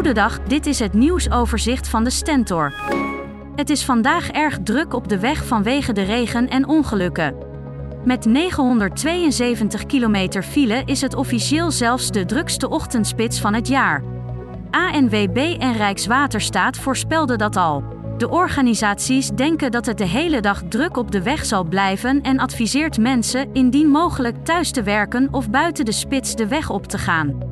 Goedendag, dit is het nieuwsoverzicht van de Stentor. Het is vandaag erg druk op de weg vanwege de regen en ongelukken. Met 972 kilometer file is het officieel zelfs de drukste ochtendspits van het jaar. ANWB en Rijkswaterstaat voorspelden dat al. De organisaties denken dat het de hele dag druk op de weg zal blijven en adviseert mensen indien mogelijk thuis te werken of buiten de spits de weg op te gaan.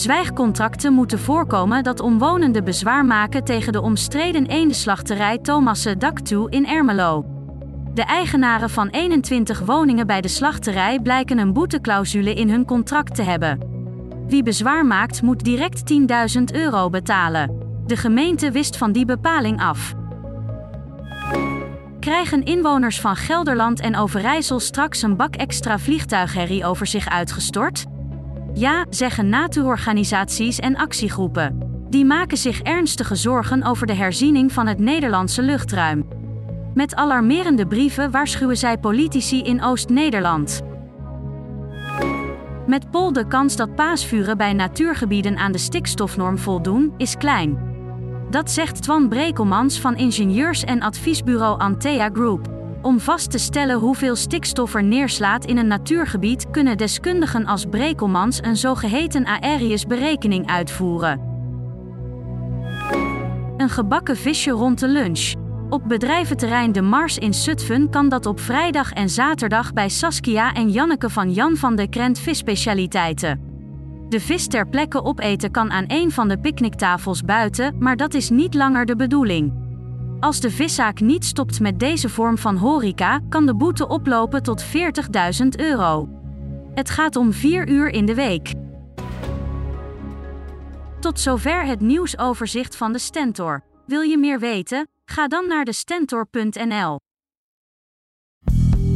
Zwijgcontracten moeten voorkomen dat omwonenden bezwaar maken tegen de omstreden eendenslachterij Thomasse Daktu in Ermelo. De eigenaren van 21 woningen bij de slachterij blijken een boeteclausule in hun contract te hebben. Wie bezwaar maakt moet direct 10.000 euro betalen. De gemeente wist van die bepaling af. Krijgen inwoners van Gelderland en Overijssel straks een bak extra vliegtuigherrie over zich uitgestort? Ja, zeggen natuurorganisaties en actiegroepen. Die maken zich ernstige zorgen over de herziening van het Nederlandse luchtruim. Met alarmerende brieven waarschuwen zij politici in Oost-Nederland. Met Pol de kans dat paasvuren bij natuurgebieden aan de stikstofnorm voldoen, is klein. Dat zegt Twan Brekelmans van ingenieurs- en adviesbureau Antea Group. Om vast te stellen hoeveel stikstof er neerslaat in een natuurgebied, kunnen deskundigen als Brekelmans een zogeheten Aerius-berekening uitvoeren. Een gebakken visje rond de lunch. Op bedrijventerrein De Mars in Zutphen kan dat op vrijdag en zaterdag bij Saskia en Janneke van Jan van de Krent Visspecialiteiten. De vis ter plekke opeten kan aan een van de picknicktafels buiten, maar dat is niet langer de bedoeling. Als de viszaak niet stopt met deze vorm van horeca, kan de boete oplopen tot 40.000 euro. Het gaat om 4 uur in de week. Tot zover het nieuwsoverzicht van de Stentor. Wil je meer weten? Ga dan naar de stentor.nl.